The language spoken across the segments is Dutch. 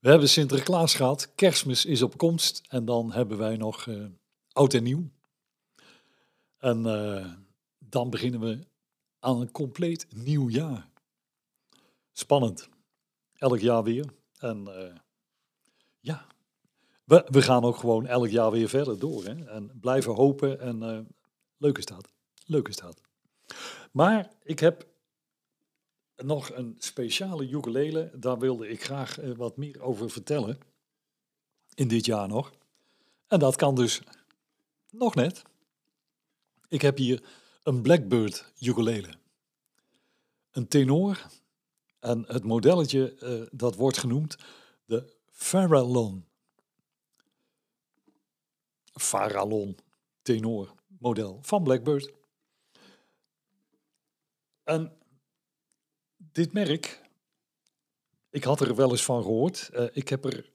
We hebben Sinterklaas gehad, kerstmis is op komst en dan hebben wij nog uh, oud en nieuw. En uh, dan beginnen we aan een compleet nieuw jaar. Spannend. Elk jaar weer. En uh, ja, we, we, gaan ook gewoon elk jaar weer verder door. Hè? En blijven hopen en leuk is dat. Leuk. Maar ik heb nog een speciale ukulele. Daar wilde ik graag uh, wat meer over vertellen. In dit jaar nog. En dat kan dus nog net. Ik heb hier een Blackbird ukulele. Een tenor. En het modelletje uh, dat wordt genoemd de Farallon. Farallon tenor model van Blackbird. En dit merk, ik had er wel eens van gehoord. Uh, ik heb er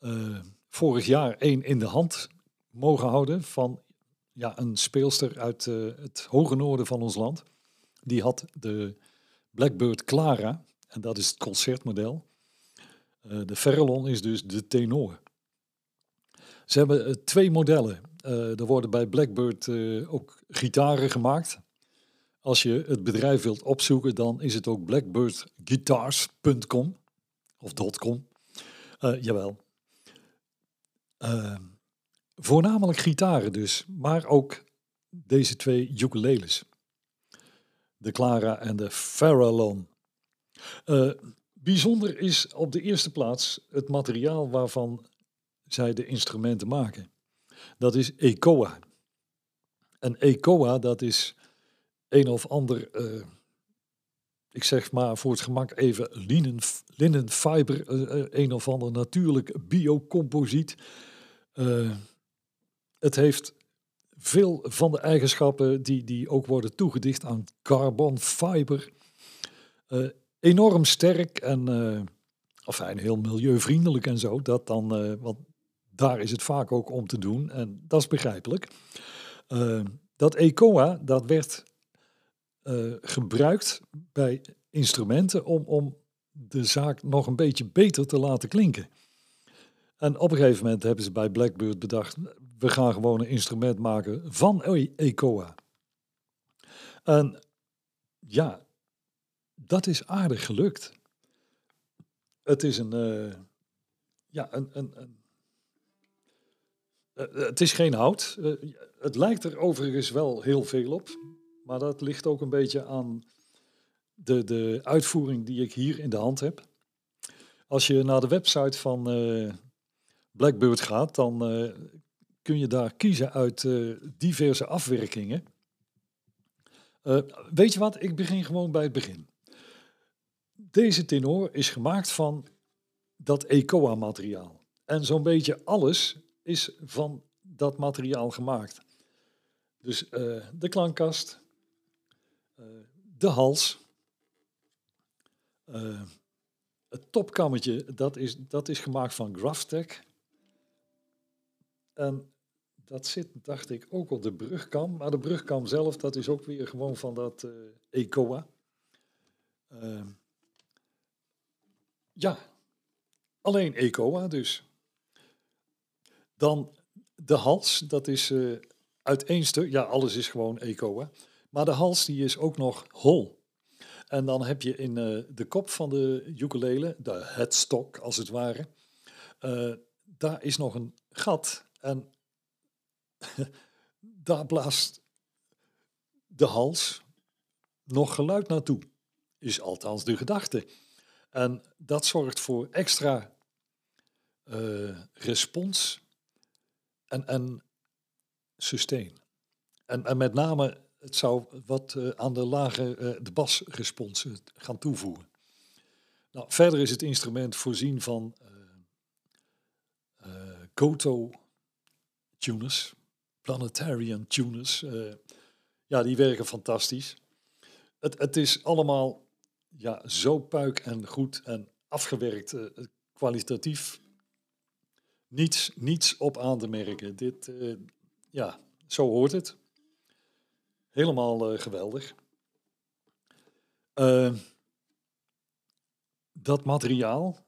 uh, vorig jaar één in de hand mogen houden van ja, een speelster uit uh, het hoge noorden van ons land. Die had de Blackbird Clara, en dat is het concertmodel. de Farallon is dus de tenor. Ze hebben twee modellen. er worden bij Blackbird ook gitaren gemaakt. Als je het bedrijf wilt opzoeken, dan is het ook blackbirdguitars.com of .com. Uh, jawel. Uh, voornamelijk gitaren dus, maar ook deze twee ukuleles. De Clara en de Farallon. Uh, bijzonder is op de eerste plaats het materiaal waarvan zij de instrumenten maken. Dat is ECOA. En ECOA, dat is een of ander, uh, ik zeg maar voor het gemak even linen, linnenfiber, uh, een of ander natuurlijk biocomposiet. Het heeft veel van de eigenschappen die, die ook worden toegedicht aan carbon fiber. enorm sterk en enfin, heel milieuvriendelijk en zo. Dat dan, want daar is het vaak ook om te doen en dat is begrijpelijk. dat ECOA, dat werd uh, gebruikt bij instrumenten om, om de zaak nog een beetje beter te laten klinken. En op een gegeven moment hebben ze bij Blackbird bedacht, we gaan gewoon een instrument maken van ECOA. En ja, dat is aardig gelukt. Het is een, uh, ja, een, een, een uh, het is geen hout. Het lijkt er overigens wel heel veel op. Maar dat ligt ook een beetje aan de, de uitvoering die ik hier in de hand heb. Als je naar de website van uh, Blackbird gaat, dan uh, kun je daar kiezen uit uh, diverse afwerkingen. weet je wat? Ik begin gewoon bij het begin. Deze tenor is gemaakt van dat ECOA-materiaal. En zo'n beetje alles is van dat materiaal gemaakt. Dus de klankkast, de hals. Uh, het topkammetje, dat is, dat is gemaakt van Graftek. En dat zit, dacht ik, ook op de brugkam. Maar de brugkam zelf, dat is ook weer gewoon van dat uh, ECOA. ja, alleen ECOA dus. Dan de hals, dat is uit één stuk. Ja, alles is gewoon ECOA. Maar de hals die is ook nog hol. En dan heb je in uh, de kop van de ukulele, de headstock als het ware, uh, daar is nog een gat. En daar blaast de hals nog geluid naartoe. Is althans de gedachte. En dat zorgt voor extra uh, respons en, en sustain. En, en met name het zou wat uh, aan de lage uh, de basrespons gaan toevoegen. Nou, verder is het instrument voorzien van Koto tuners, Planetarian tuners. eh, ja, die werken fantastisch. Het, het is allemaal ja, zo puik en goed en afgewerkt, eh, kwalitatief. Niets, niets op aan te merken. Dit, eh, ja, zo hoort het. Helemaal eh, geweldig. Eh, dat materiaal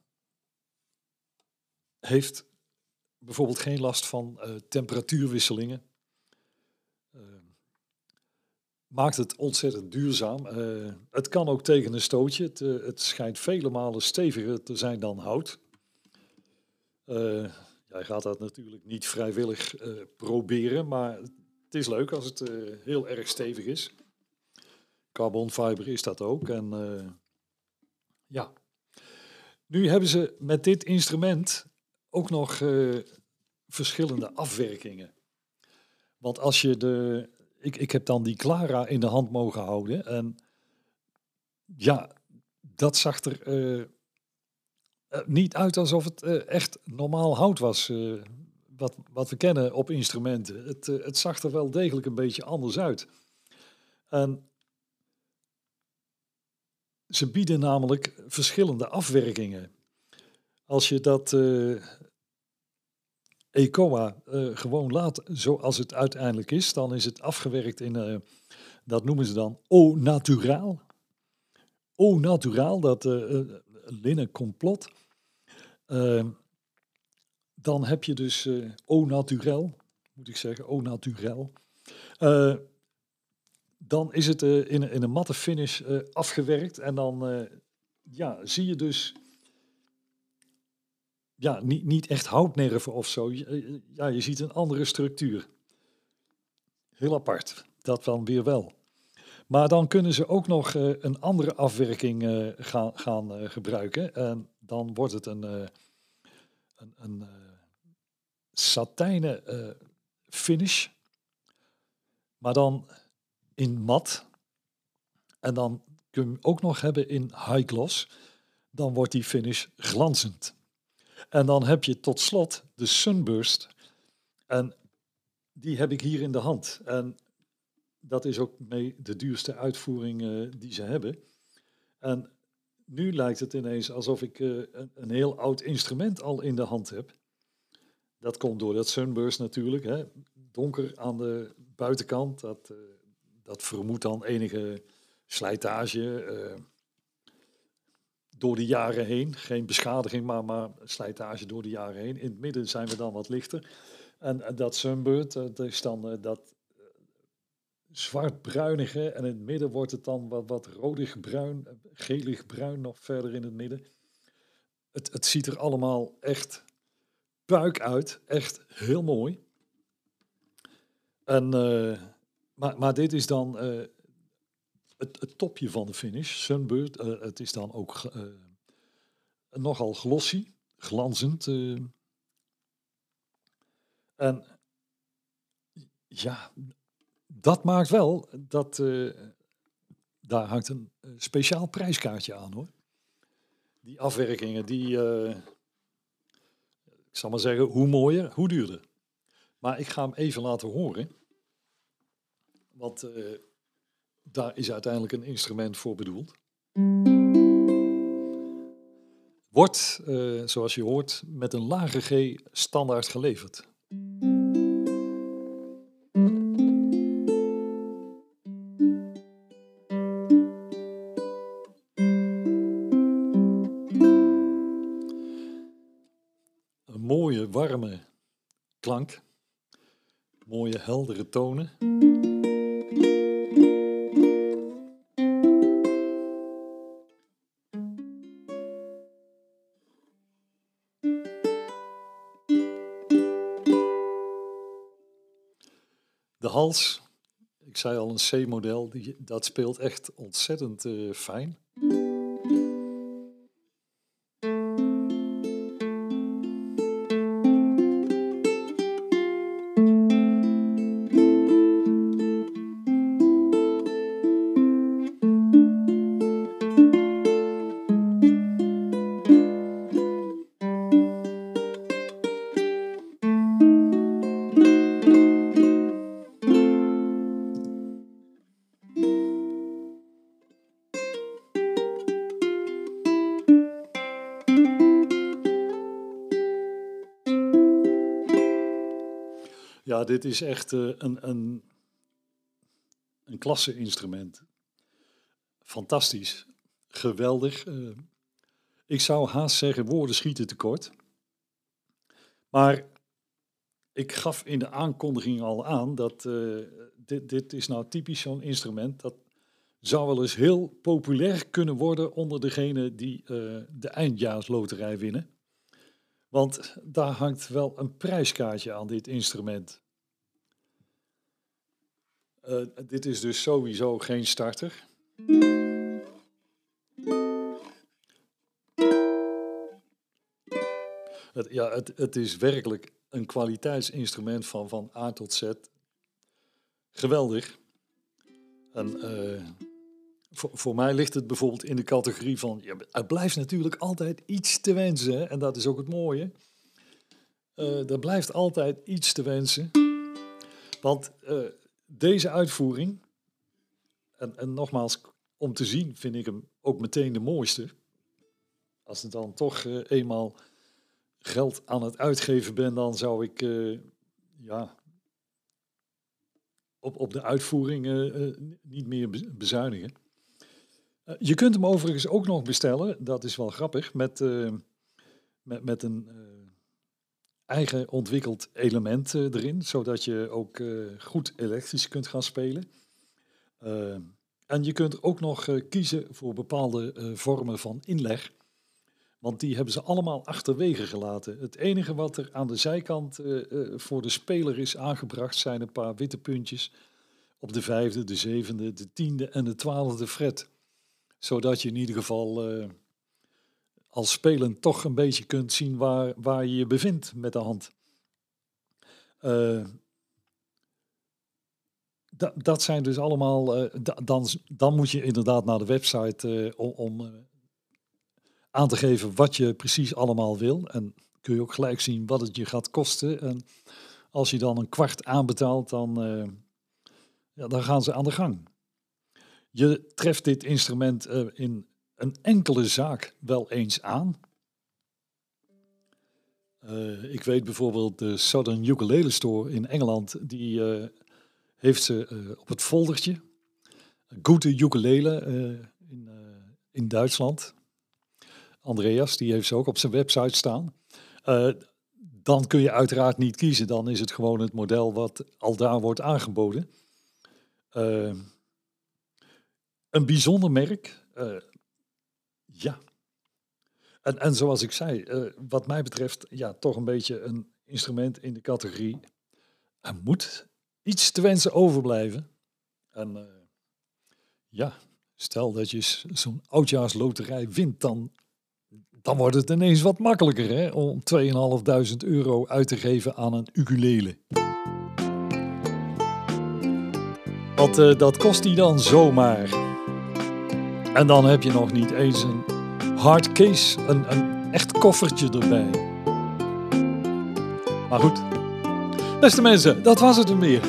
heeft bijvoorbeeld geen last van eh, temperatuurwisselingen. Eh, maakt het ontzettend duurzaam. Eh, het kan ook tegen een stootje. Het, het schijnt vele malen steviger te zijn dan hout. Jij gaat dat natuurlijk niet vrijwillig proberen, maar het is leuk als het eh, heel erg stevig is. Carbon fiber is dat ook. En eh, ja. Nu hebben ze met dit instrument ook nog eh, verschillende afwerkingen. Want als je de. Ik, ik heb dan die Clara in de hand mogen houden. En ja, dat zag er niet uit alsof het echt normaal hout was. eh, wat, wat we kennen op instrumenten. Het, eh, het zag er wel degelijk een beetje anders uit. En ze bieden namelijk verschillende afwerkingen. Als je dat eh ECOA eh, gewoon laat zoals het uiteindelijk is, dan is het afgewerkt in, dat noemen ze dan au naturaal. Au naturaal, dat linnen complot. Dan heb je dus au naturel, moet ik zeggen, au naturel. Eh, dan is het eh, in, in een matte finish afgewerkt en dan ja, zie je dus ja, niet, niet echt houtnerven of zo. Ja, je ziet een andere structuur. Heel apart. Dat dan weer wel. Maar dan kunnen ze ook nog een andere afwerking gaan, gaan gebruiken. En dan wordt het een, een, een satijnen eh, finish. Maar dan in mat. En dan kun je hem ook nog hebben in high gloss. Dan wordt die finish glanzend. En dan heb je tot slot de Sunburst. En die heb ik hier in de hand. En dat is ook mee de duurste uitvoering eh, die ze hebben. En nu lijkt het ineens alsof ik eh, een, een heel oud instrument al in de hand heb. Dat komt door dat Sunburst natuurlijk. Hè. Donker aan de buitenkant. Dat, eh, dat vermoedt dan enige slijtage. eh, door de jaren heen. Geen beschadiging, maar, maar slijtage door de jaren heen. In het midden zijn we dan wat lichter. En, dat sunbird, eh, dat is dan dat zwart-bruinige. En in het midden wordt het dan wat, wat rodig-bruin, gelig-bruin nog verder in het midden. Het, het ziet er allemaal echt puik uit. Echt heel mooi. En, eh, maar, maar dit is dan eh, het, het topje van de finish. Sunbird, eh, het is dan ook nogal glossy, glanzend. En ja, dat maakt wel dat daar hangt een speciaal prijskaartje aan hoor. Die afwerkingen, die, ik zal maar zeggen, hoe mooier, hoe duurder. Maar ik ga hem even laten horen. Want eh, daar is uiteindelijk een instrument voor bedoeld. Wordt, eh, zoals je hoort, met een lage G standaard geleverd. Heldere tonen. De hals, ik zei al een C-model, dat speelt echt ontzettend eh, fijn. Ja, dit is echt uh, een, een, een klasse instrument. Fantastisch. Geweldig. Uh, ik zou haast zeggen, woorden schieten tekort. Maar ik gaf in de aankondiging al aan dat uh, dit, dit is nou typisch zo'n instrument dat zou wel eens heel populair kunnen worden onder degenen die de eindjaarsloterij winnen. Want daar hangt wel een prijskaartje aan dit instrument. Uh, dit is dus sowieso geen starter. Het, ja, het, het is werkelijk een kwaliteitsinstrument van, van A tot Z. Geweldig. En uh, voor, mij ligt het bijvoorbeeld in de categorie van, ja, het blijft natuurlijk altijd iets te wensen. En dat is ook het mooie. Uh, er blijft altijd iets te wensen. Want deze uitvoering, en, en nogmaals, om te zien vind ik hem ook meteen de mooiste. Als het dan toch uh, eenmaal geld aan het uitgeven ben, dan zou ik ja, op, op de uitvoering niet meer bezuinigen. Eh, je kunt hem overigens ook nog bestellen, dat is wel grappig, met, met, met een eigen ontwikkeld element erin, zodat je ook goed elektrisch kunt gaan spelen. en je kunt ook nog kiezen voor bepaalde vormen van inleg. Want die hebben ze allemaal achterwege gelaten. Het enige wat er aan de zijkant voor de speler is aangebracht zijn een paar witte puntjes op de vijfde, de zevende, de tiende en de twaalfde fret zodat je in ieder geval als spelend toch een beetje kunt zien waar, waar je je bevindt met de hand. Uh, dat zijn dus allemaal. Uh, dan, dan moet je inderdaad naar de website om, om aan te geven wat je precies allemaal wil. En kun je ook gelijk zien wat het je gaat kosten. En als je dan een kwart aanbetaalt, dan, ja, dan gaan ze aan de gang. Je treft dit instrument uh, in een enkele zaak wel eens aan. Uh, ik weet bijvoorbeeld de Southern Ukulele Store in Engeland, die uh, heeft ze op het foldertje. Goede ukulele in, in Duitsland. Andreas, die heeft ze ook op zijn website staan. dan kun je uiteraard niet kiezen, dan is het gewoon het model wat al daar wordt aangeboden een bijzonder merk. Ja. En, en zoals ik zei, uh, wat mij betreft, ja, toch een beetje een instrument in de categorie. Er moet iets te wensen overblijven. En uh, ja, stel dat je zo'n oudjaarsloterij wint, dan, dan wordt het ineens wat makkelijker hè, om 2.500 euro uit te geven aan een ukulele. Want dat kost die dan zomaar. En dan heb je nog niet eens een hard case, een, een echt koffertje erbij. Maar goed, beste mensen, dat was het er weer.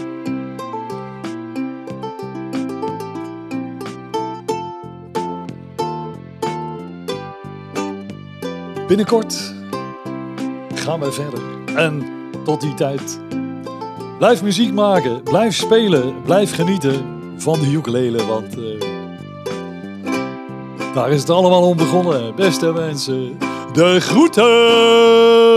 Binnenkort gaan we verder. En tot die tijd, blijf muziek maken, blijf spelen, blijf genieten van de ukulele, want... Uh, daar is het allemaal om begonnen, beste mensen. De groeten!